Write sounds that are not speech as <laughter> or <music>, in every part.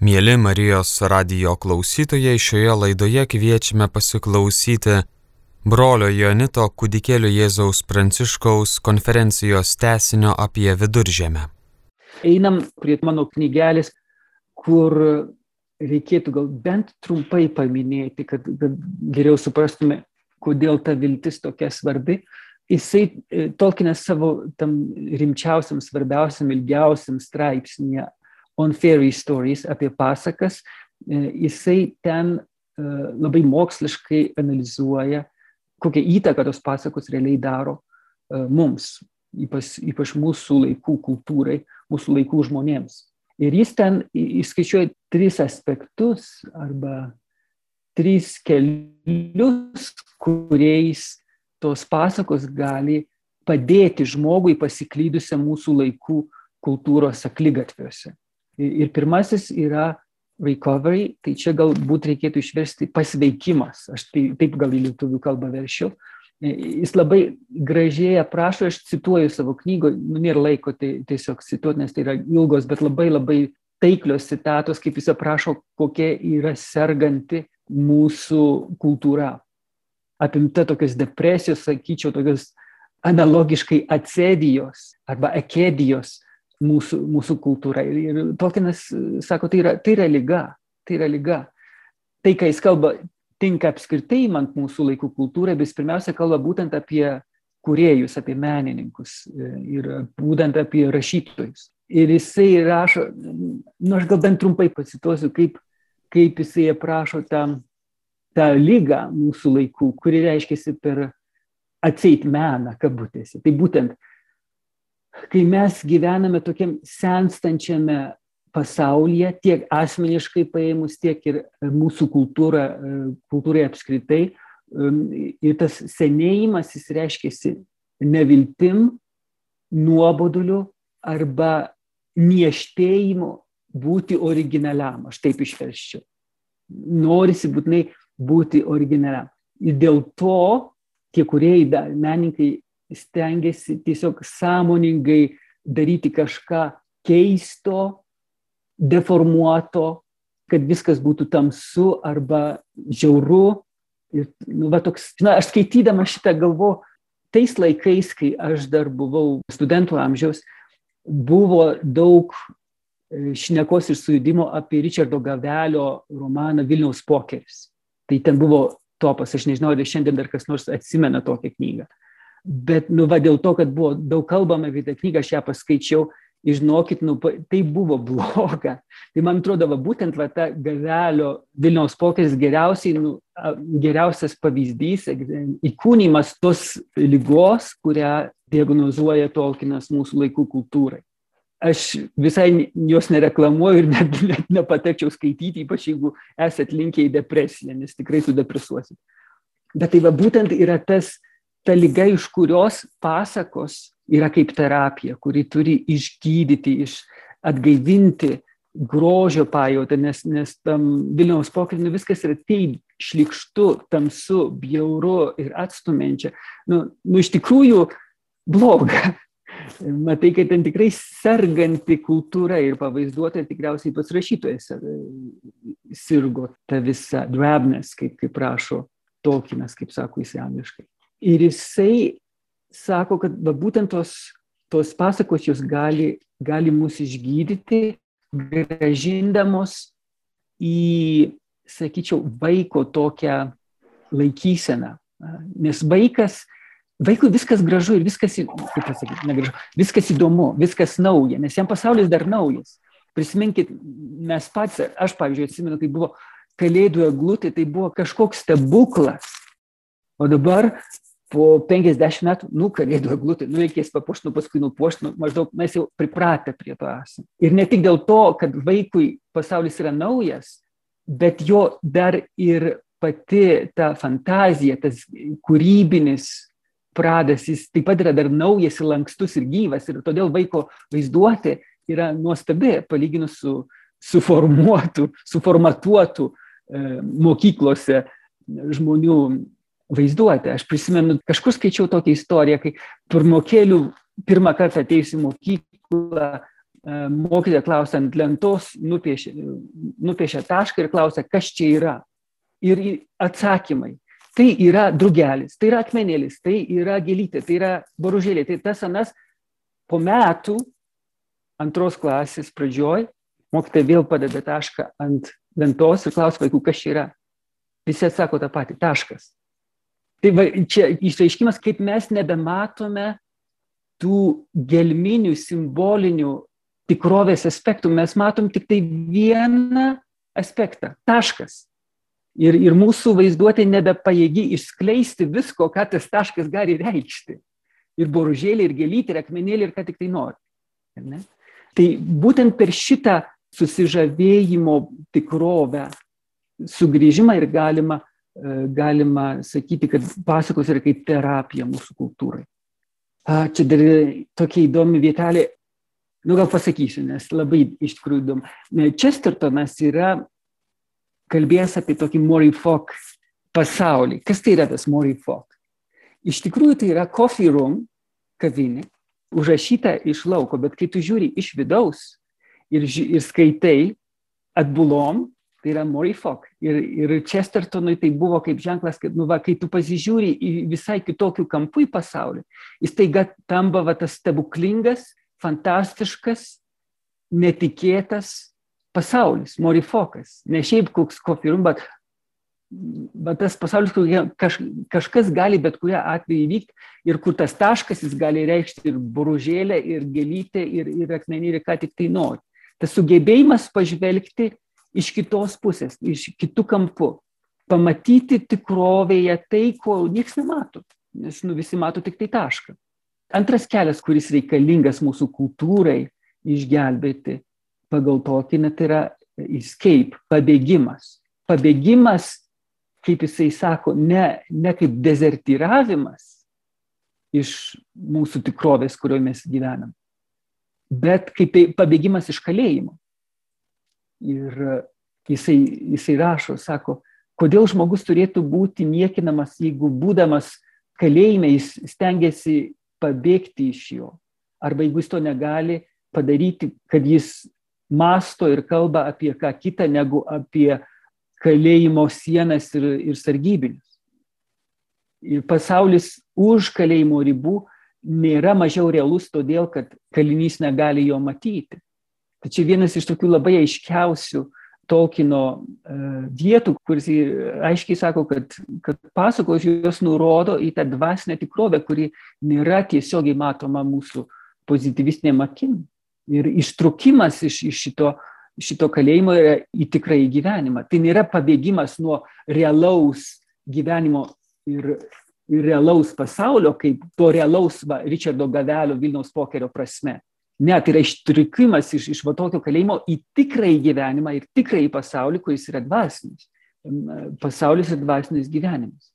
Mėly Marijos radio klausytojai, šioje laidoje kviečiame pasiklausyti brolio Jonito kūdikėlio Jėzaus Pranciškaus konferencijos tesinio apie viduržėmę. Einam prie mano knygelės, kur reikėtų gal bent trumpai paminėti, kad, geriau suprastume, kodėl ta viltis tokia svarbi. Jisai, e, Tolkienas savo tam rimčiausiam, svarbiausiam, ilgiausiam straipsnėje on fairy stories, apie pasakas, e, jisai ten e, labai moksliškai analizuoja, kokią įtaką tos pasakos realiai daro e, mums, ypač, ypač mūsų laikų kultūrai, mūsų laikų žmonėms. Ir jis ten įskaičiuoja tris aspektus arba tris kelius, kuriais tos pasakos gali padėti žmogui pasiklydusiam mūsų laikų kultūros aklygatviuose. Ir pirmasis yra recovery, tai čia galbūt reikėtų išversti pasveikimas, aš tai, taip gal į lietuvių kalbą veršiu. Jis labai gražiai aprašo, aš cituoju savo knygoje, nu, nėra laiko tai tiesiog cituoti, nes tai yra ilgos, bet labai labai taiklios citatos, kaip jis aprašo, kokia yra serganti mūsų kultūra. Apimta tokios depresijos, sakyčiau, tokios analogiškai acedijos arba ekedijos mūsų, mūsų kultūra. Ir, ir Tolkienas sako, tai yra, tai yra lyga, tai yra lyga. Tai, ką jis kalba, tinka apskritai man mūsų laikų kultūrai, bet jis pirmiausia kalba būtent apie kuriejus, apie menininkus e, ir būtent apie rašytojus. Ir jisai rašo, nu aš gal bent trumpai pacituosiu, kaip, kaip jisai aprašo tą, tą lygą mūsų laikų, kuri reiškia per atseit meną, kabutėse. Tai būtent kai mes gyvename tokiam senstančiame pasaulyje, tiek asmeniškai paėmus, tiek ir mūsų kultūra, kultūrai apskritai. Um, ir tas senėjimas jis reiškia neviltim, nuoboduliu arba nieštėjimu būti originaliam. Aš taip išverščiau. Norisi būtinai būti originaliam. Ir dėl to tie kuriejai, menininkai stengiasi tiesiog sąmoningai daryti kažką keisto, deformuoto, kad viskas būtų tamsu arba žiauru. Ir, nu, va, toks, na, aš skaitydama šitą galvo, tais laikais, kai aš dar buvau studentų amžiaus, buvo daug e, šnekos ir sujudimo apie Richardo Gavelio romaną Vilniaus pokeris. Tai ten buvo topas, aš nežinau, ar šiandien dar kas nors atsimena tokią knygą bet nu va dėl to, kad buvo daug kalbama apie tą knygą, aš ją paskaičiau, žinokit, nu, tai buvo bloga. Tai man atrodo, va, būtent va, ta gavelio Vilniaus pokeris geriausiai, nu, geriausias pavyzdys, įkūnymas tos lygos, kurią diagnozuoja Tolkienas mūsų laikų kultūrai. Aš visai jos nereklamuoju ir net, net nepatekčiau skaityti, ypač jeigu esat linkę į depresiją, nes tikrai sudepresuosit. Bet tai va būtent yra tas ta lyga, iš kurios pasakos yra kaip terapija, kuri turi išgydyti, iš atgaivinti grožio pajautą, nes, nes tam Vilniaus pokalbį viskas yra taip šlikštu, tamsu, bjauru ir atstumenčia. Nu, nu iš tikrųjų bloga. <laughs> Matai, kad ten tikrai serganti kultūra ir pavaizduota, tikriausiai pats rašytojas sirgo tą visą drabness, kaip, kaip rašo Tolkienas, kaip sako jis angliškai. Ir jisai sako, kad va, būtent tos, tos pasakos jos gali, gali mus išgydyti, gražindamos į, sakyčiau, vaiko tokią laikyseną. Nes vaikas, vaikui viskas gražu ir viskas, kaip pasakyti, negražu, viskas įdomu, viskas nauja, nes jam pasaulis dar naujas. Prisiminkit, mes pats, aš pavyzdžiui atsimenu, kai buvo kalėdų eglutė, tai buvo kažkoks stebuklas. O dabar po 50 metų, nu, kalėdų eglutė, nu, reikės papuošti, nu, paskui nupuošti, nu, maždaug mes jau pripratę prie to esame. Ir ne tik dėl to, kad vaikui pasaulis yra naujas, bet jo dar ir pati ta fantazija, tas kūrybinis pradas, jis taip pat yra dar naujas ir lankstus ir gyvas. Ir todėl vaiko vaizduotė yra nuostabi, palyginus su suformuotų, suformatuotų e, mokyklose žmonių vaizduotę. Aš prisimenu, kažkur skaičiau tokią istoriją, kai pirmokėlių pirmą kartą atėjusi mokyklą mokytoja klausia ant lentos, nupiešia, nupiešia tašką ir klausia, kas čia yra. Ir atsakymai. Tai yra drugelis, tai yra akmenėlis, tai yra gėlytė, tai yra boružėlė. Tai tas anas po metų antros klasės pradžioj mokytoja vėl padeda tašką ant lentos ir klausia vaikų, kas čia yra. Visi atsako tą patį - taškas. Tai va, čia išaiškimas, kaip mes nebematome tų gelminių, simbolinių tikrovės aspektų, mes matom tik tai vieną aspektą - taškas. Ir, ir mūsų vaizduotė nebepajėgi išskleisti visko, ką tas taškas gali reikšti. Ir boružėlį, ir gėlytį, ir akmenėlį, ir ką tik tai nori. Tai būtent per šitą susižavėjimo tikrovę sugrįžimą ir galima, galima sakyti, kad pasakos yra kaip terapija mūsų kultūrai. Čia dar tokia įdomi vietelė Nu, gal pasakysiu, nes labai iš tikrųjų įdomu. Chestertonas yra kalbėjęs apie tokį Morifok pasaulį. Kas tai yra tas Morifok? Iš tikrųjų tai yra coffee room, kavinė, užrašyta iš lauko, bet kai tu žiūri iš vidaus ir, ir skaitai atbulom, tai yra Morifok. Ir, ir Chestertonui tai buvo kaip ženklas, kad, nu, va, kai tu pasižiūri į visai kitokių kampų į pasaulį, jis taiga tampa va, tas stebuklingas fantastiškas, netikėtas pasaulis, morifokas. Ne šiaip koks kofirum, bet, bet tas pasaulis, kur kaž, kažkas gali bet kurią atveju įvykti ir kur tas taškas jis gali reikšti ir buružėlę, ir gėlytę, ir, ir akmenį, ir ką tik tai nori. Tas sugebėjimas pažvelgti iš kitos pusės, iš kitų kampų, pamatyti tikrovėje tai, ko niekas nemato, nes nu, visi mato tik tai tašką. Antras kelias, kuris reikalingas mūsų kultūrai išgelbėti pagal tokį, net yra escape, pabėgimas. Pabėgimas, kaip jisai sako, ne, ne kaip dezertyravimas iš mūsų tikrovės, kurioje mes gyvenam, bet kaip pabėgimas iš kalėjimo. Ir jisai, jisai rašo, sako, kodėl žmogus turėtų būti niekinamas, jeigu būdamas kalėjime jis stengiasi pabėgti iš jo. Arba jeigu jis to negali padaryti, kad jis masto ir kalba apie ką kitą negu apie kalėjimo sienas ir, ir sargybinius. Ir pasaulis už kalėjimo ribų nėra mažiau realus todėl, kad kalinys negali jo matyti. Tai čia vienas iš tokių labai aiškiausių Tolkino e, vietų, kuris aiškiai sako, kad, kad pasakos jos nurodo į tą dvasinę tikrovę, kuri nėra tiesiogiai matoma mūsų pozityvistinėm akim. Ir ištrukimas iš, iš šito, šito kalėjimo yra į tikrąjį gyvenimą. Tai nėra pabėgimas nuo realaus gyvenimo ir, ir realaus pasaulio, kaip to realaus va, Richardo Gavelio Vilniaus pokerio prasme Ne, tai yra ištrikimas iš, iš va tokio kalėjimo į tikrąjį gyvenimą ir tikrąjį pasaulį, kuris yra dvasinis. Pasaulis ir dvasinis gyvenimas.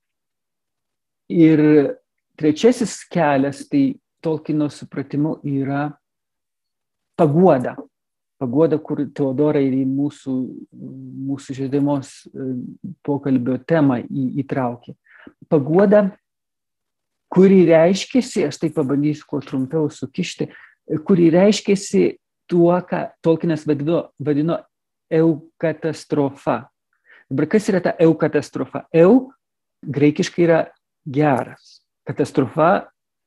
Ir trečiasis kelias, tai Tolkino supratimu yra paguoda. Paguoda, kur Teodora ir į mūsų, mūsų žiedamos e, pokalbio temą į, įtraukė. Paguoda, kuri reiškėsi, aš tai pabandysiu kuo trumpiau sukišti, kuri reiškėsi tuo, ką Tolkienas vadino, vadino eukatastrofa. Dabar kas yra ta eukatastrofa? Eu graikiškai yra geras. Katastrofa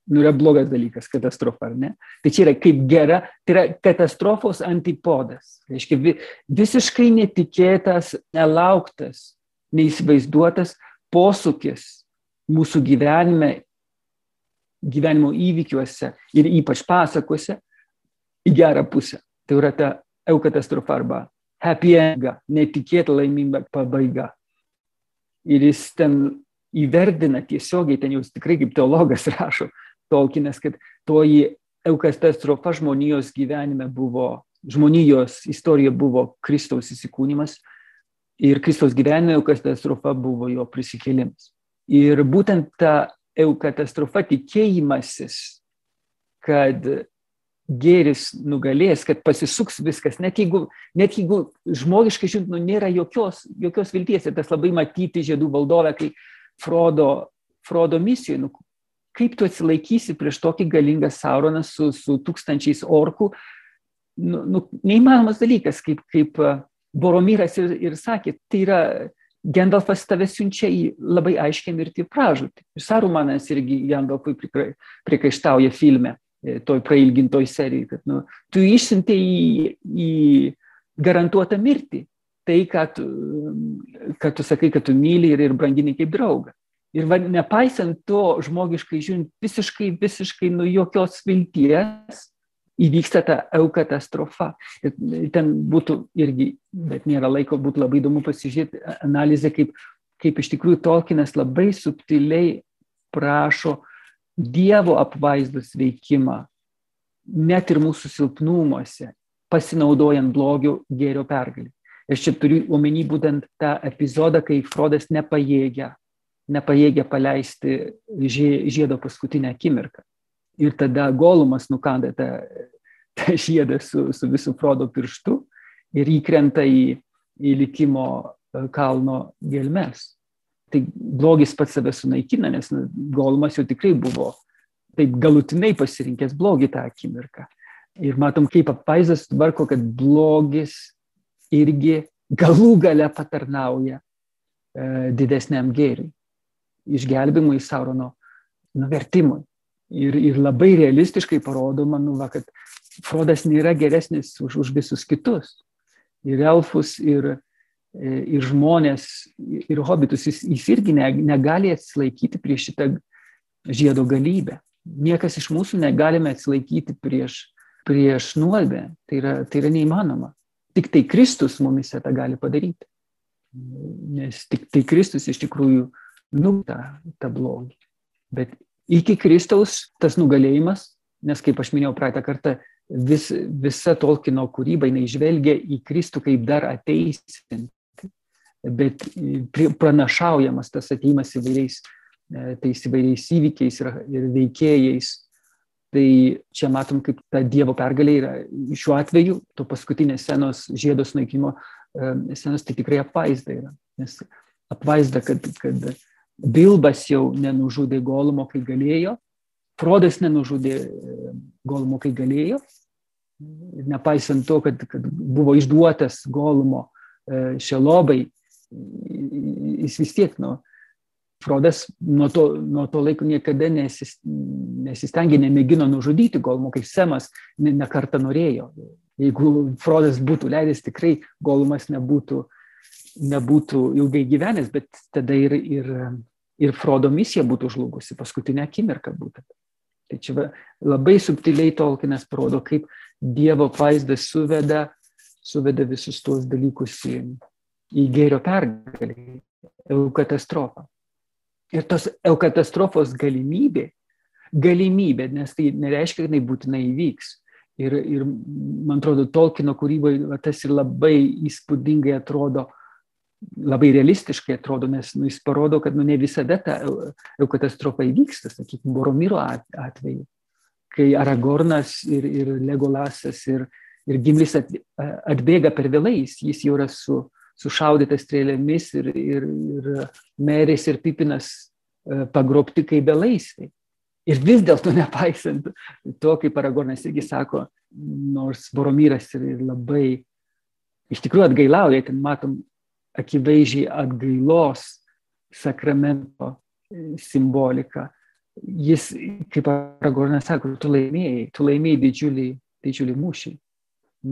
nu, yra blogas dalykas, katastrofa, ar ne? Tai čia yra kaip gera, tai yra katastrofos antipodas. Reiškia, vi, visiškai netikėtas, nelauktas, neįsivaizduotas posūkis mūsų gyvenime gyvenimo įvykiuose ir ypač pasakose į gerą pusę. Tai yra ta eukatastrofa arba happy end, netikėta laiminga pabaiga. Ir jis ten įverdina tiesiogiai, ten jau tikrai kaip teologas <laughs> rašo Tolkienas, kad toji eukatastrofa žmonijos gyvenime buvo, žmonijos istorija buvo Kristaus įsikūnymas ir Kristaus gyvenime eukatastrofa buvo jo prisikėlimas. Ir būtent ta eukatastrofa tikėjimasis, kad gėris nugalės, kad pasisuks viskas, net jeigu, net jeigu žmogiškai žiūrint, nu, nėra jokios, jokios vilties. Ir tas labai matyti žiedų valdovę, kai Frodo, Frodo misijoje, nu, kaip tu atsilaikysi prieš tokį galingą Sauroną su, su tūkstančiais orkų nu, nu, neįmanomas dalykas, kaip, kaip Boromyras ir, ir sakė, tai yra Gendalfas tave siunčia į labai aiškę mirtį pražūtį. Ir Sarumanas irgi Gendalfui prikaištauja filme, e, toj prailgintoj serijai, kad nu, tu išsinti į, į garantuotą mirtį. Tai, kad tu, kad tu sakai, kad tu myli ir, ir brangini kaip draugą. Ir va, nepaisant to, žmogiškai žiūrint, visiškai, visiškai nu jokios vilties, įvyksta ta eukatastrofa. Ir ten būtų irgi, bet nėra laiko, būtų labai įdomu pasižiūrėti analizę, kaip, kaip iš tikrųjų Tolkienas labai subtiliai prašo Dievo apvaizdos veikimą, net ir mūsų silpnumuose, pasinaudojant blogio gėrio pergalį. Ir čia turiu omeny būtent tą epizodą, kai Frodas nepajėgia, nepajėgia paleisti žiedo paskutinę akimirką. Ir tada Golumas nukanda tą, tą žiedą su, su visų Frodo pirštu ir įkrenta į, į likimo e, kalno gelmes. Tai blogis pats save sunaikina, nes nu, Golumas jau tikrai buvo taip galutinai pasirinkęs blogį tą akimirką. Ir matom, kaip apvaizdas tvarko, kad blogis irgi galų gale patarnauja e, didesniam gėriui, išgelbimui Saurono nuvertimui ir, ir labai realistiškai parodoma, nu, va, kad Frodas nėra geresnis už, už visus kitus. Ir elfus, ir, ir žmonės, ir hobitus, jis, jis irgi ne, negali atsilaikyti prieš šitą žiedo galybę. Niekas iš mūsų negalime atsilaikyti prieš, prieš nuodėmę. Tai yra, tai yra neįmanoma. Tik tai Kristus mumise tą gali padaryti. Nes tik tai Kristus iš tikrųjų nutą tą blogį. Bet iki Kristaus tas nugalėjimas, nes kaip aš minėjau praeitą kartą, vis, visa Tolkino kūryba jinai žvelgia į Kristų kaip dar ateisinti, bet pranašaujamas tas ateimas įvairiais, e, tais įvairiais įvykiais ir, ir veikėjais. Tai čia matom, kaip ta Dievo pergalė yra šiuo atveju, to paskutinės senos žiedos naikimo e, senos, tai tikrai apvaizda yra. Nes apvaizda, kad, kad Bilbas jau nenužudė Golumo, kai galėjo, Frodas nenužudė e, Golumo, kai galėjo. Nepaisant to, kad, kad buvo išduotas Golumo e, šelobai, jis vis tiek, nu, Frodas nuo to, nuo to laiko niekada nesis, nesistengė, nemėgino nužudyti Golumo, kaip Semas nekartą ne norėjo. Jeigu Frodas būtų leidęs, tikrai Golumas nebūtų uh, nebūtų ilgai gyvenęs, bet tada ir, ir, ir Frodo misija būtų žlugusi paskutinę akimirką būtent. Tai čia labai subtiliai Tolkienas parodo, kaip Dievo vaizdas suveda, suveda visus tuos dalykus į, į gėrio pergalį, eukatastrofą. Ir tos eukatastrofos galimybė, galimybė, nes tai nereiškia, kad jinai būtinai įvyks. Ir, ir man atrodo, Tolkieno kūryboje tas ir labai įspūdingai atrodo, labai realistiškai atrodo, nes nu, jis parodo, kad nu, ne visada ta katastrofa įvyksta, sakykime, Boromiro atveju, kai Aragornas ir, ir Legolasas ir, ir Gimlis at, atbėga per vėlais, jis jau yra su, sušaudytas strėlėmis ir, ir, ir Meris ir Pipinas e, pagrobti kaip belaisviai. Ir vis dėlto nepaisant to, kaip Aragornas irgi sako, nors Boromyras ir labai iš tikrųjų atgailauja, ten matom akivaizdžiai atgailos sakramento simbolika. Jis, kaip Aragornas sako, tu laimėjai, tu laimėjai didžiulį, didžiulį mūšį.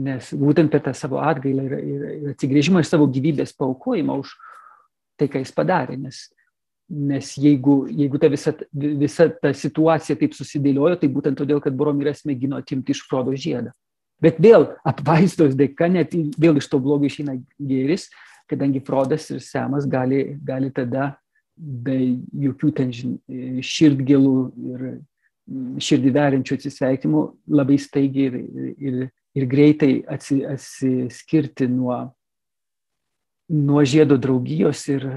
Nes būtent per tą savo atgailą ir, ir, ir atsigrėžimą iš savo gyvybės paukojimą už tai, ką jis padarė. Nes, nes jeigu, jeigu ta visa, visa ta situacija taip susidėliojo, tai būtent todėl, kad Boromiras mėgino atimti iš Frodo žiedą. Bet vėl apvaizdos dėka, net vėl iš to blogo išeina gėris, kadangi Frodas ir Semas gali, gali tada be jokių ten širdgėlų ir širdį veriančių atsisveikinimų labai staigiai ir, ir, ir greitai atsi, atsiskirti nuo, nuo žiedo draugijos ir,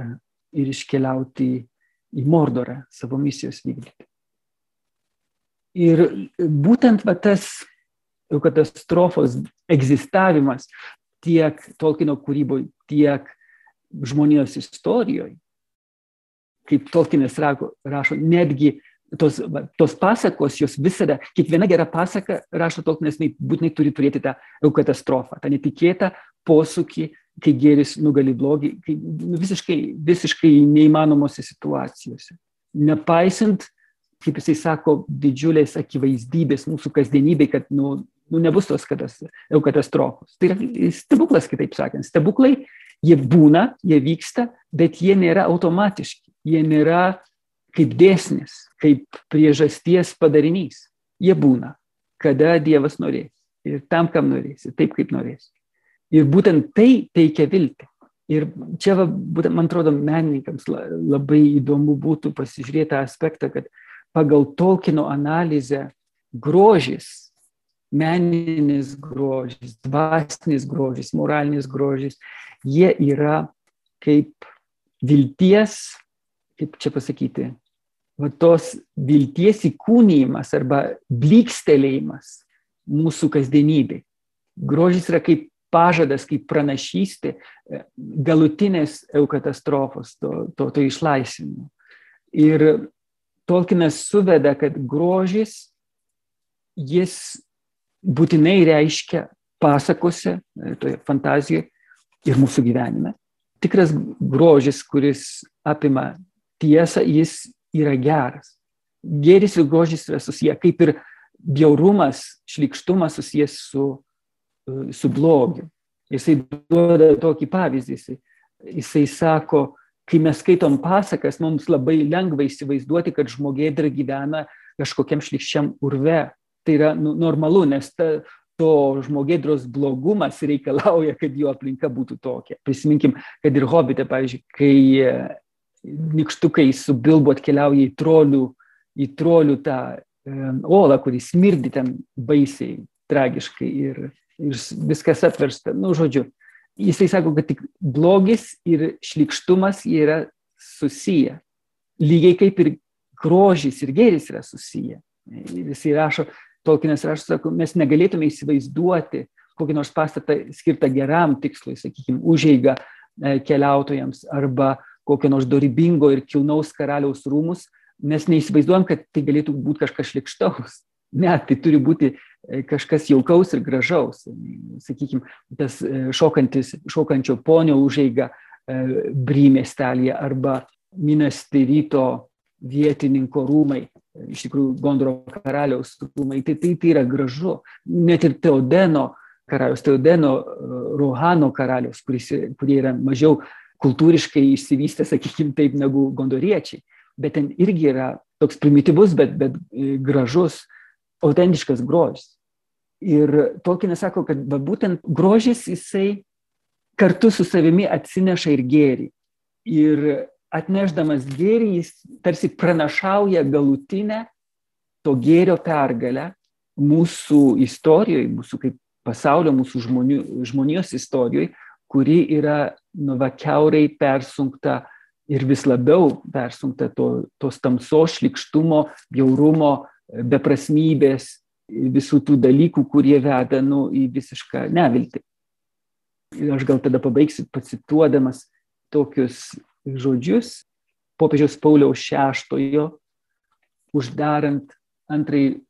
ir iškeliauti į Mordorą savo misijos vykdyti. Ir būtent va, tas katastrofos egzistavimas tiek Tolkieno kūryboje, tiek žmonijos istorijoje. Kaip Tolkienas rašo, netgi tos, tos pasakos, jos visada, kiekviena gera pasaka, rašo Tolkienas, būtinai turi turėti tą katastrofą, tą netikėtą posūkį, kai gėris nugali blogį, kai nu, visiškai, visiškai neįmanomose situacijose. Nepaisant, kaip jisai sako, didžiulės akivaizdybės mūsų kasdienybei, kad nu, nu, nebus tos katastrofos. Tai yra stebuklas, kitaip sakant. Stebuklai, jie būna, jie vyksta, bet jie nėra automatiški. Jie nėra kaip dėsnis, kaip priežasties padarinys. Jie būna, kada Dievas norės. Ir tam, kam norės, ir taip, kaip norės. Ir būtent tai teikia viltį. Ir čia, va, būtent, man atrodo, menininkams labai įdomu būtų pasižiūrėti tą aspektą, kad pagal Tolkieno analizę grožis, meninis grožis, dvasinis grožis, moralinis grožis, jie yra kaip vilties kaip čia pasakyti, va tos vilties įkūnymas arba blykstelėjimas mūsų kasdienybei. Grožis yra kaip pažadas, kaip pranašystė e, galutinės eukatastrofos, to, to, to išlaisvinimo. Ir Tolkienas suveda, kad grožis jis būtinai reiškia pasakose, e, toje fantazijoje ir mūsų gyvenime. Tikras grožis, kuris apima tiesą, jis yra geras. Gėris ir grožis yra susiję, kaip ir bjaurumas, šlikštumas susijęs su, su blogiu. Jisai duoda tokį pavyzdį. Jisai, jisai sako, kai mes skaitom pasakas, mums labai lengva įsivaizduoti, kad žmogėdra gyvena kažkokiam šlikščiam urve. Tai yra nu, normalu, nes ta, to žmogėdros blogumas <laughs> reikalauja, kad jo aplinka būtų tokia. Prisiminkim, kad ir hobite, pavyzdžiui, kai nikštukai su bilbu atkeliauja į trolių, į trolių tą e, olą, kuris smirdi ten baisiai, tragiškai ir, ir viskas apversta. Nu, žodžiu, jisai sako, kad tik blogis ir šlikštumas yra susiję. Lygiai kaip ir grožis ir gėris yra susiję. Jisai rašo, Tolkienas rašo, sako, mes negalėtume įsivaizduoti kokį nors pastatą skirtą geram tikslui, sakykime, užeiga e, keliautojams arba kokio nors dorybingo ir kilnaus karaliaus rūmus, mes neįsivaizduojam, kad tai galėtų būti kažkas šlikštaus. Ne, tai turi būti e, kažkas jaukaus ir gražaus. Sakykime, tas e, šokančio ponio užeiga e, Brymestelėje arba Minas Tirito vietininko rūmai, iš tikrųjų Gondoro karaliaus rūmai, tai, tai, tai yra gražu. Net ir Teodeno karalius, Teodeno Rohano karalius, kuris, kurie yra mažiau kultūriškai išsivystę, sakykime taip, negu gondoriečiai. Bet ten irgi yra toks primityvus, bet, bet e, gražus, autentiškas grožis. Ir Tolkienas sako, kad va, būtent grožis jisai kartu su savimi atsineša ir gėrį. Ir atnešdamas gėrį jis tarsi pranašauja galutinę to gėrio pergalę mūsų istorijoje, mūsų kaip pasaulio, mūsų žmonių, žmonijos istorijoje, kuri yra nu, va, keurai persunkta ir vis labiau persunkta to, tos tamsos, šlikštumo, bjaurumo, beprasmybės, visų tų dalykų, kurie veda nu, į visišką neviltį. Ir aš gal tada pabaigsiu pacituodamas tokius žodžius popiežiaus Pauliaus VI, uždarant antrąjį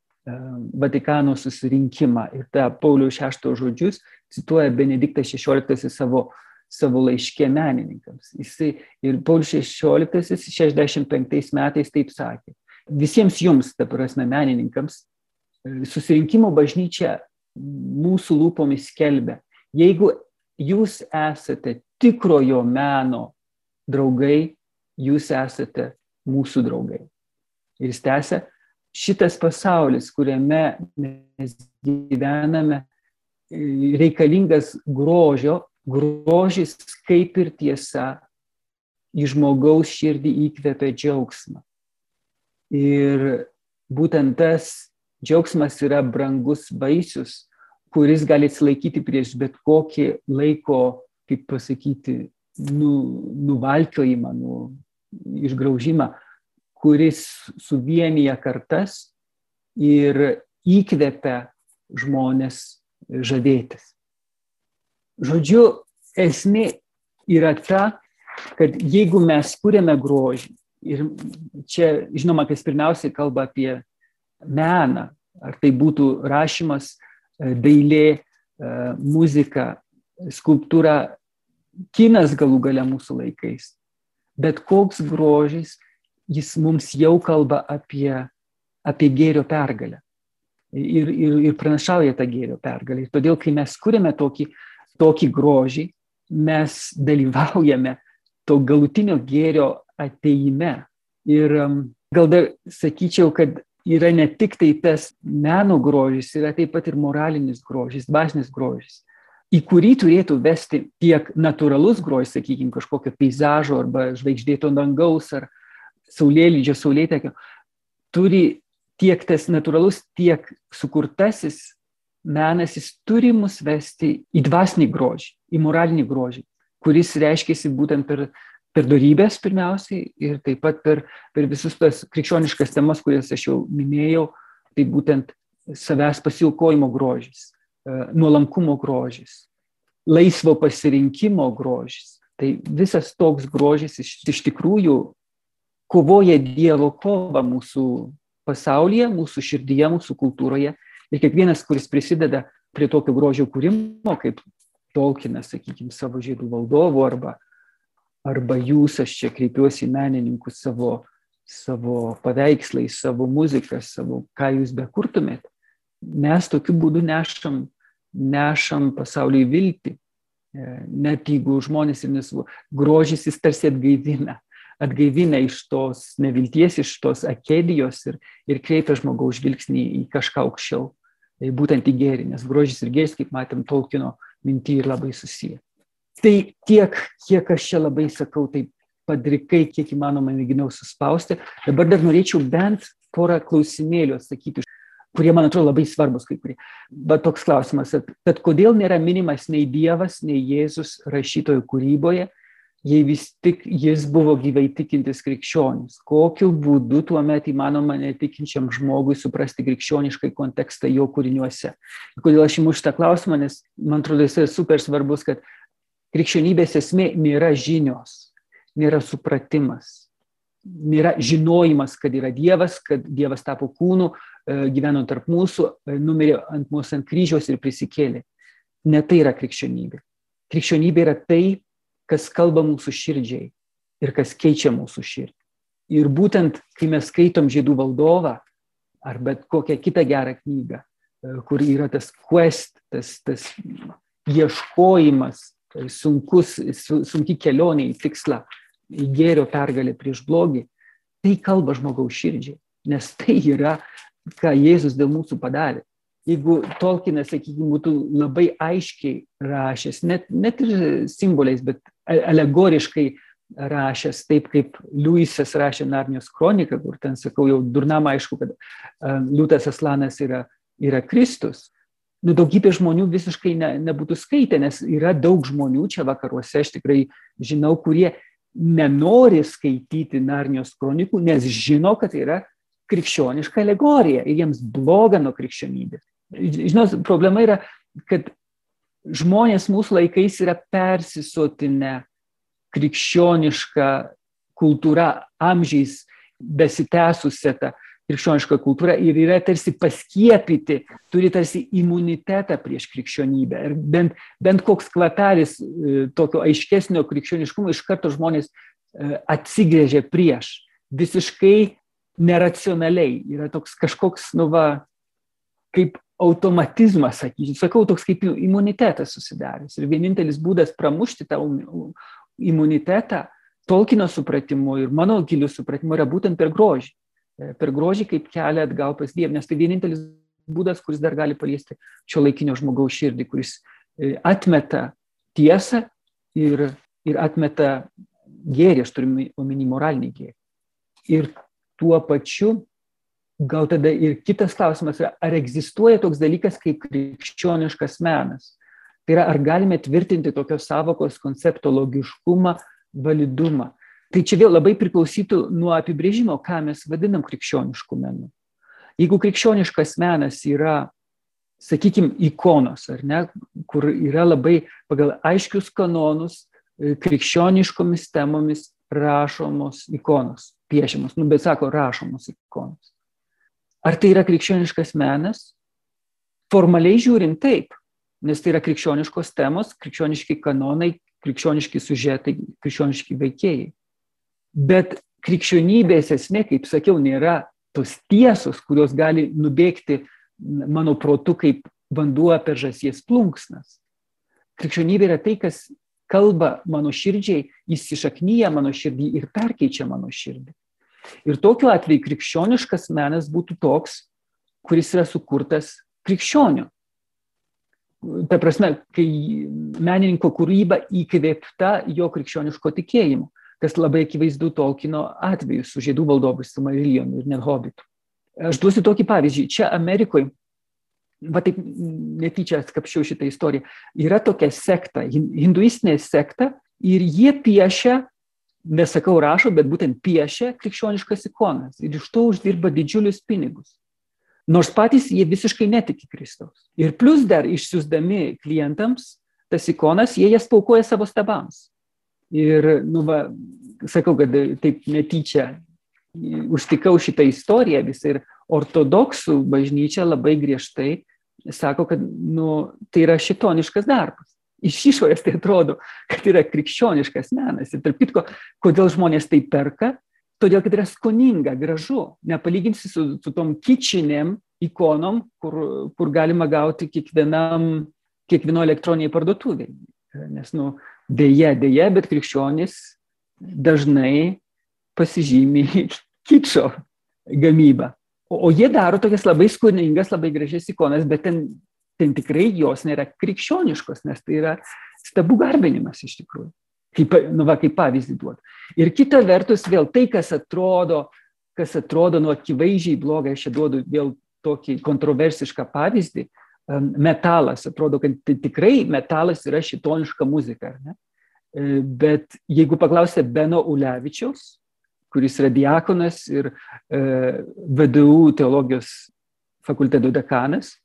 Vatikano susirinkimą. Ir tą Pauliaus VI žodžius cituoja Benediktas XVI savo, savo laiškė menininkams. Jisai, ir Paulius XVI 65 metais taip sakė. Visiems jums, ta prasme, menininkams, susirinkimo bažnyčia mūsų lūpomis skelbia. Jeigu jūs esate tikrojo meno draugai, jūs esate mūsų draugai. Ir jis tęsia, šitas pasaulis, kuriame mes gyvename, reikalingas grožio, grožis kaip ir tiesa į žmogaus širdį įkvepia džiaugsmą. Ir būtent tas džiaugsmas yra brangus vaisius, kuris gali atsilaikyti prieš bet kokį laiko, kaip pasakyti, nu, nuvalkiojimą, nu, išgraužimą kuris suvienyje kartas ir įkvepia žmonės žavėtis. Žodžiu, esmė yra ta, kad jeigu mes kūrėme grožį, Ir čia, žinoma, kas pirmiausiai kalba apie meną, ar tai būtų rašymas, dailė, muzika, skulptūra, kinas galų gale mūsų laikais. Bet koks grožis, jis mums jau kalba apie, apie gėrio pergalę. Ir, ir, ir pranašauja tą gėrio pergalę. Ir todėl, kai mes kūrėme tokį, tokį grožį, mes dalyvaujame to galutinio gėrio ateime. Ir um, gal dar sakyčiau, kad yra ne tik tai tas meno grožis, yra taip pat ir moralinis grožis, dvasinis grožis į kurį turėtų vesti tiek natūralus grožis, sakykime, kažkokio peizažo arba žvaigždėto dangaus ar saulėlydžio, saulėtekio, turi tiek tas natūralus, tiek sukurtasis menas, jis turi mus vesti į dvasinį grožį, į moralinį grožį, kuris reiškiasi būtent per, per darybės pirmiausiai ir taip pat per, per visus tas krikščioniškas temas, kurias aš jau minėjau, tai būtent savęs pasiaukojimo grožis, nuolankumo grožis, laisvo pasirinkimo grožis. Tai visas toks grožis iš, iš tikrųjų kovoja Dievo kovą mūsų pasaulyje, mūsų širdyje, mūsų kultūroje. Ir kiekvienas, kuris prisideda prie tokio grožio kūrimo, kaip Tolkienas, sakykime, savo žydų valdovų arba, arba jūs, aš čia kreipiuosi į menininkus savo, savo paveikslais, savo muziką, savo, ką jūs bekurtumėt, mes tokiu būdu nešam, nešam pasauliui viltį. E, net jeigu žmonės ir nesavo, grožis jis tarsi atgaivina, atgaivina iš tos nevilties, iš tos akedijos ir, ir kreipia žmogaus žvilgsnį į kažką aukščiau, tai būtent į gėrį, nes grožis ir gėris, kaip matėm, Tolkino mintį ir labai susiję. Tai tiek, kiek aš čia labai sakau, taip padrikai, kiek įmanoma mėginau suspausti. Dabar dar norėčiau bent porą klausimėlių atsakyti kurie man atrodo labai svarbus kai kurie. Bet toks klausimas, bet kodėl nėra minimas nei Dievas, nei Jėzus rašytojų kūryboje, jei vis tik jis buvo gyvai tikintis krikščionis. Kokiu būdu tuo metu įmanoma netikinčiam žmogui suprasti krikščioniškai kontekstą jo kūriniuose. Kodėl aš imu šitą klausimą, nes man atrodo jis yra super svarbus, kad krikščionybės esmė nėra žinios, nėra supratimas, nėra žinojimas, kad yra Dievas, kad Dievas tapo kūnu, gyveno tarp mūsų, e, numirė ant mūsų ant kryžiaus ir prisikėlė. Ne tai yra krikščionybė. Krikščionybė yra tai, kas kalba mūsų širdžiai ir kas keičia mūsų širdį. Ir būtent, kai mes skaitom Žydų valdovą ar bet kokią kitą gerą knygą, e, kur yra tas quest, tas, tas ieškojimas, sunkus, sunki kelionė į tikslą, į gėrio pergalę prieš blogį, tai kalba žmogaus širdžiai, nes tai yra ką Jėzus dėl mūsų padarė. Jeigu Tolkienas, sakykime, būtų labai aiškiai rašęs, net, net ir simboliais, bet alegoriškai rašęs, taip kaip Liujisas rašė Narnijos kroniką, kur ten sakau, jau durnam aišku, kad Liūtas Aslanas yra, yra Kristus. Nu, daugybė žmonių visiškai ne, nebūtų skaitę, nes yra daug žmonių čia vakaruose, aš tikrai žinau, kurie nenori skaityti Narnijos kronikų, nes žino, kad yra krikščioniška alegorija ir jiems bloga nuo krikščionybės. Žinot, problema yra, kad žmonės mūsų laikais yra persisotinę krikščionišką kultūrą, amžiais besitęsusią tą krikščionišką kultūrą ir yra tarsi paskiepyti, turi tarsi imunitetą prieš krikščionybę. Ir bent, bent koks kvapelis e, tokio aiškesnio krikščioniškumo iš karto žmonės e, atsigrėžia prieš. Visiškai neracionaliai, yra toks kažkoks, nu va, kaip automatizmas, sakyčiau, sakau, toks kaip imunitetas susidaręs. Ir vienintelis būdas pramušti tą imunitetą, Tolkino supratimu ir mano giliu supratimu yra būtent per grožį. E, per grožį kaip kelią atgal pas Dievą, nes tai vienintelis būdas, kuris dar gali paliesti šio laikinio žmogaus širdį, kuris e, atmeta tiesą ir, ir atmeta gėrį, aš turiu omeny moralinį gėrį. Ir tuo pačiu gal tada ir kitas klausimas yra, ar egzistuoja toks dalykas kaip krikščioniškas menas. Tai yra, ar galime tvirtinti tokios savokos koncepto logiškumą, validumą. Tai čia vėl labai priklausytų nuo apibrėžimo, ką mes vadinam krikščionišku menu. Jeigu krikščioniškas menas yra, sakykime, ikonos, ar ne, kur yra labai pagal aiškius kanonus, krikščioniškomis temomis rašomos ikonos piešiamos, nu, bet sako rašomos ikonos. Ar tai yra krikščioniškas menas? Formaliai žiūrint taip, nes tai yra krikščioniškos temos, krikščioniški kanonai, krikščioniški sužetai, krikščioniški veikėjai. Bet krikščionybės esmė, kaip sakiau, nėra tos tiesos, kurios gali nubėgti mano protu kaip vanduo per žasies plunksnas. Krikščionybė yra tai, kas kalba mano širdžiai, įsišaknyja mano širdį ir perkeičia mano širdį. Ir tokiu atveju krikščioniškas menas būtų toks, kuris yra sukurtas krikščionių. Ta prasme, kai menininko kūryba įkvėpta jo krikščioniško tikėjimu, kas labai akivaizdu Tolkino atveju su žiedų valdovais, su Marilijonu ir net Hobbitu. Aš duosiu tokį pavyzdį. Čia Amerikoje va taip netyčia atskapščiau šitą istoriją, yra tokia sekta, hinduistinė sekta ir jie piešia, nesakau rašo, bet būtent piešia krikščioniškas ikonas ir iš to uždirba didžiulius pinigus. Nors patys jie visiškai netiki Kristaus. Ir plus dar išsiusdami klientams tas ikonas, jie jas paukoja savo stabams. Ir, nu, va, sakau, kad taip netyčia užtikau šitą istoriją visą ir ortodoksų bažnyčia labai griežtai sako, kad nu, tai yra šitoniškas darbas. Iš išorės tai atrodo, kad yra krikščioniškas menas. Ir tarp kitko, kodėl žmonės tai perka? Todėl, kad yra skoninga, gražu. Nepalyginsi su, su tom kičinėm ikonom, kur, kur galima gauti kiekvienam, kiekvieno elektroniniai parduotuviai. Nes, nu, dėja, dėja, bet krikščionis dažnai pasižymi <laughs> kičo gamybą. O, o jie daro tokias labai skoningas, labai gražias ikonas, bet ten, ten tikrai jos nėra krikščioniškos, nes tai yra stabų garbinimas iš tikrųjų. Kaip, nu va, kaip pavyzdį duodu. Ir kita vertus, vėl tai, kas atrodo, kas atrodo nu akivaizdžiai blogai, aš čia duodu vėl tokį kontroversišką pavyzdį, metalas, atrodo, kad tai tikrai metalas yra šitoniška muzika, ne? E, bet jeigu paklausė Beno Ulevičiaus, kuris yra diakonas ir e, VDU teologijos fakulteto dekanas,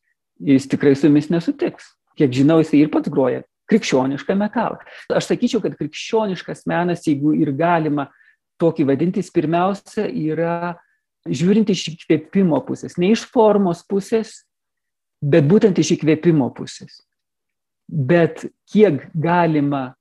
jis tikrai su jumis nesutiks. Kiek žinau, jis ir pats groja krikščionišką metalą. Aš sakyčiau, kad krikščioniškas menas, jeigu ir galima tokį vadinti, jis pirmiausia yra žiūrint iš įkvėpimo pusės, ne iš formos pusės, bet būtent iš įkvėpimo pusės. Bet kiek galima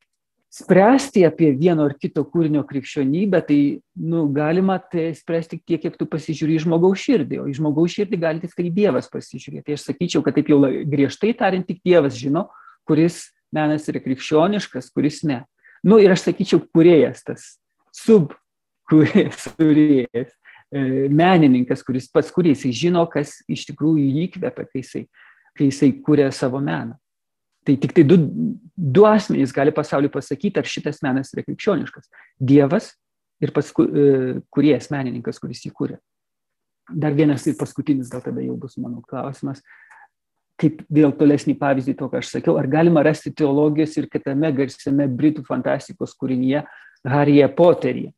spręsti apie vieno ar kito kūrinio krikščionybę, tai nu, galima tai spręsti tiek, kiek tu pasižiūri į žmogaus širdį, o į žmogaus širdį gali tik tai Dievas pasižiūrėti. Tai aš sakyčiau, kad taip jau griežtai tariant, tik Dievas žino, kuris menas yra krikščioniškas, kuris ne. Nu ir aš sakyčiau, kuriejas tas, sub kuriejas, kuriejas e, menininkas, kuris pats kuria, jisai žino, kas iš tikrųjų jį įkvepia, kai jisai, kai jisai kuria savo meną. Tai tik tai du, du asmenys gali pasauliu pasakyti, ar šitas menas yra krikščioniškas. Dievas ir paskui, e, kuriejas menininkas, kuris jį kūrė. Dar vienas ir paskutinis, gal tada jau bus mano klausimas. Kaip vėl tolesnį pavyzdį to, ką aš sakiau, ar galima rasti teologijos ir kitame garsiame Britų fantastikos kūrinyje Harry'e Potteryje.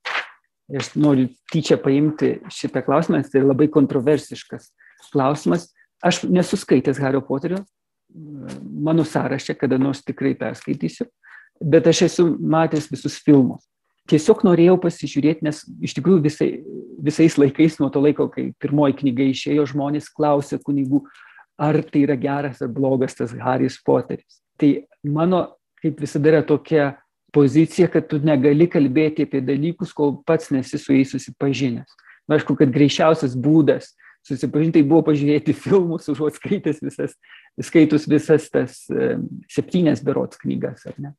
Aš noriu tyčia paimti šitą klausimą, nes tai labai kontroversiškas klausimas. Aš nesu skaitęs Hario Poterio, mano sąraše kada nors tikrai perskaitysiu, bet aš esu matęs visus filmus. Tiesiog norėjau pasižiūrėti, nes iš tikrųjų visai, visais laikais nuo to laiko, kai pirmoji knyga išėjo, žmonės klausė kunigų, ar tai yra geras ar blogas tas Haris Poteris. Tai mano, kaip visada, yra tokia pozicija, kad tu negali kalbėti apie dalykus, kol pats nesi su jais susipažinęs. Na, aišku, kad greičiausias būdas susipažinti, tai buvo pažiūrėti <laughs> filmus, užuot skaitęs visas, skaitus visas tas septynės berots knygas, ar ne?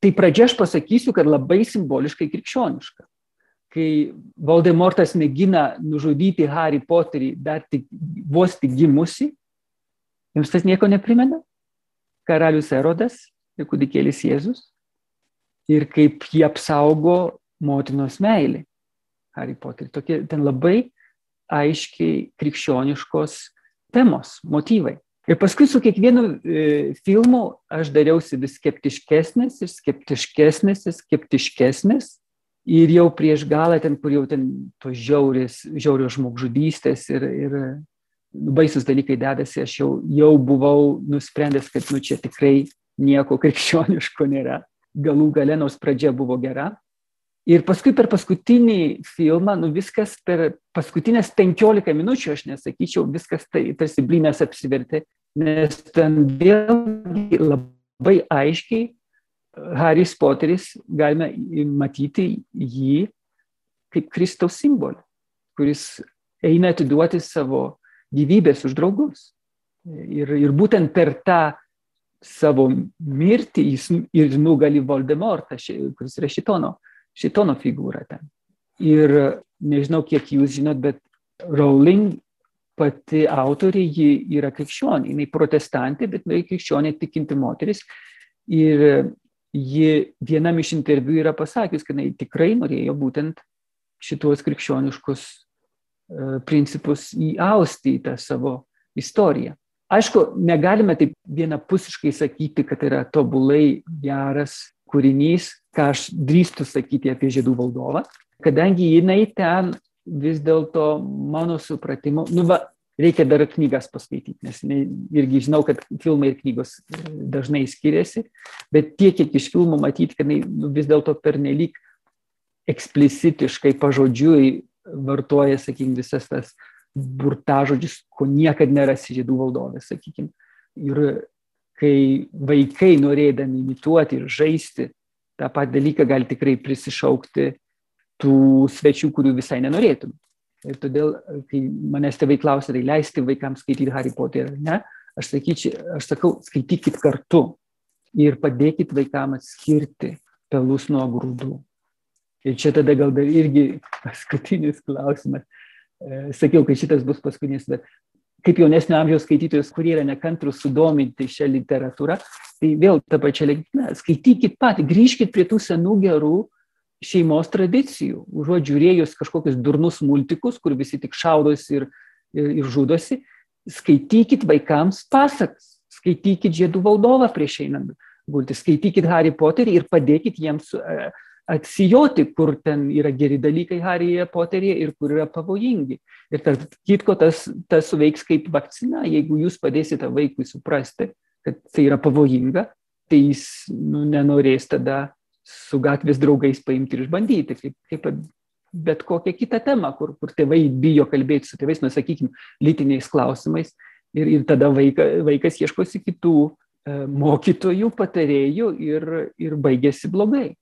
Tai pradžia aš pasakysiu, kad labai simboliškai krikščioniška. Kai Voldemortas mėgina nužudyti Harry Potterį dar tik vos tik gimusi, jums tas nieko neprimena? Karalius Erodas ir kūdikėlis Jėzus ir kaip jį apsaugo motinos meilė. Harry Potterį. Tokie ten labai aiškiai krikščioniškos temos, motyvai. Ir paskui su kiekvienu e, filmu aš dariausi vis skeptiškesnis ir skeptiškesnis ir skeptiškesnis. Ir jau prieš galą, ten, kur jau ten tos žiaurės, žiaurios žmogžudystės ir, ir baisus dalykai dedasi, aš jau, jau buvau nusprendęs, kad nu čia tikrai nieko <laughs> krikščioniško nėra. Galų gale, nors pradžia buvo gera, Ir paskui per paskutinį filmą, nu viskas per paskutinės 15 minučių, aš nesakyčiau, viskas tai tarsi blynas apsivertė, nes ten vėl labai aiškiai Haris Poteris galime matyti jį kaip Kristaus simbolį, kuris eina atiduoti savo gyvybės už draugus. Ir, ir būtent per tą savo mirtį jis ir nugali Voldemortą, kuris yra šitono, šitono figūra ten. Ir nežinau, kiek jūs žinot, bet Rowling pati autorė, ji yra krikščionė, jinai protestantė, bet jinai krikščionė tikinti moteris. Ir ji vienam iš interviu yra pasakius, kad jinai tikrai norėjo būtent šituos krikščioniškus principus įausti į tą savo istoriją. Aišku, negalime taip vienapusiškai sakyti, kad yra tobulai geras kūrinys, ką aš drįstu sakyti apie žiedų valdovą, kadangi jinai ten vis dėlto mano supratimu, nu va, reikia dar knygas paskaityti, nes ne, irgi žinau, kad filmai ir knygos dažnai skiriasi, bet tiek, kiek iš filmų matyti, kad jinai nu, vis dėlto pernelyg eksplicitiškai pažodžiui vartoja, sakykime, visas tas burtažodžius, ko niekada nerasi žydų valdovės, sakykime. Ir kai vaikai norėdami imituoti ir žaisti tą patį dalyką, gali tikrai prisišaukti tų svečių, kurių visai nenorėtum. Ir todėl, kai manęs tėvai klausia, tai leisti vaikams skaityti Harry Potterį ne, aš, sakyčiau, aš sakau, skaitykit kartu ir padėkit vaikams atskirti pelus nuo grūdų. Ir čia tada gal dar irgi paskutinis klausimas. E, sakiau, kad šitas bus paskutinis, bet kaip jaunesnio amžiaus skaitytojus, kurie yra nekantrus sudominti šią literatūrą, tai vėl tą pačią linkmę. Skaitykit patį, grįžkit prie tų senų gerų šeimos tradicijų. Užuot žiūrėjus kažkokius durnus multikus, kur visi tik šaudosi ir, ir, ir žudosi, skaitykit vaikams pasakas, skaitykit žiedų valdovą prieš einant gulti, skaitykit Harry Potterį ir padėkit jiems uh, atsijoti, kur ten yra geri dalykai Haryje Poteryje ir kur yra pavojingi. Ir tarp kitko tas, tas suveiks kaip vakcina, jeigu jūs padėsite vaikui suprasti, kad tai yra pavojinga, tai jis nu, nenorės tada su gatvės draugais paimti ir išbandyti, kaip, kaip bet kokią kitą temą, kur, kur tėvai bijo kalbėti su tėvais, nu, sakykime, lytiniais klausimais. Ir, ir tada vaika, vaikas ieškosi kitų e, mokytojų, patarėjų ir, ir baigėsi blogai.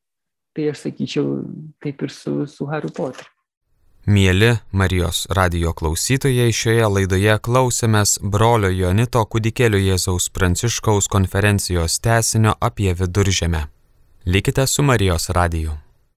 Tai aš sakyčiau taip ir su, su Harry Potter. Mėly Marijos radio klausytojai, šioje laidoje klausėmės brolio Jonito kūdikėlio Jėzaus Pranciškaus konferencijos tesinio apie viduržėmę. Likite su Marijos radiju.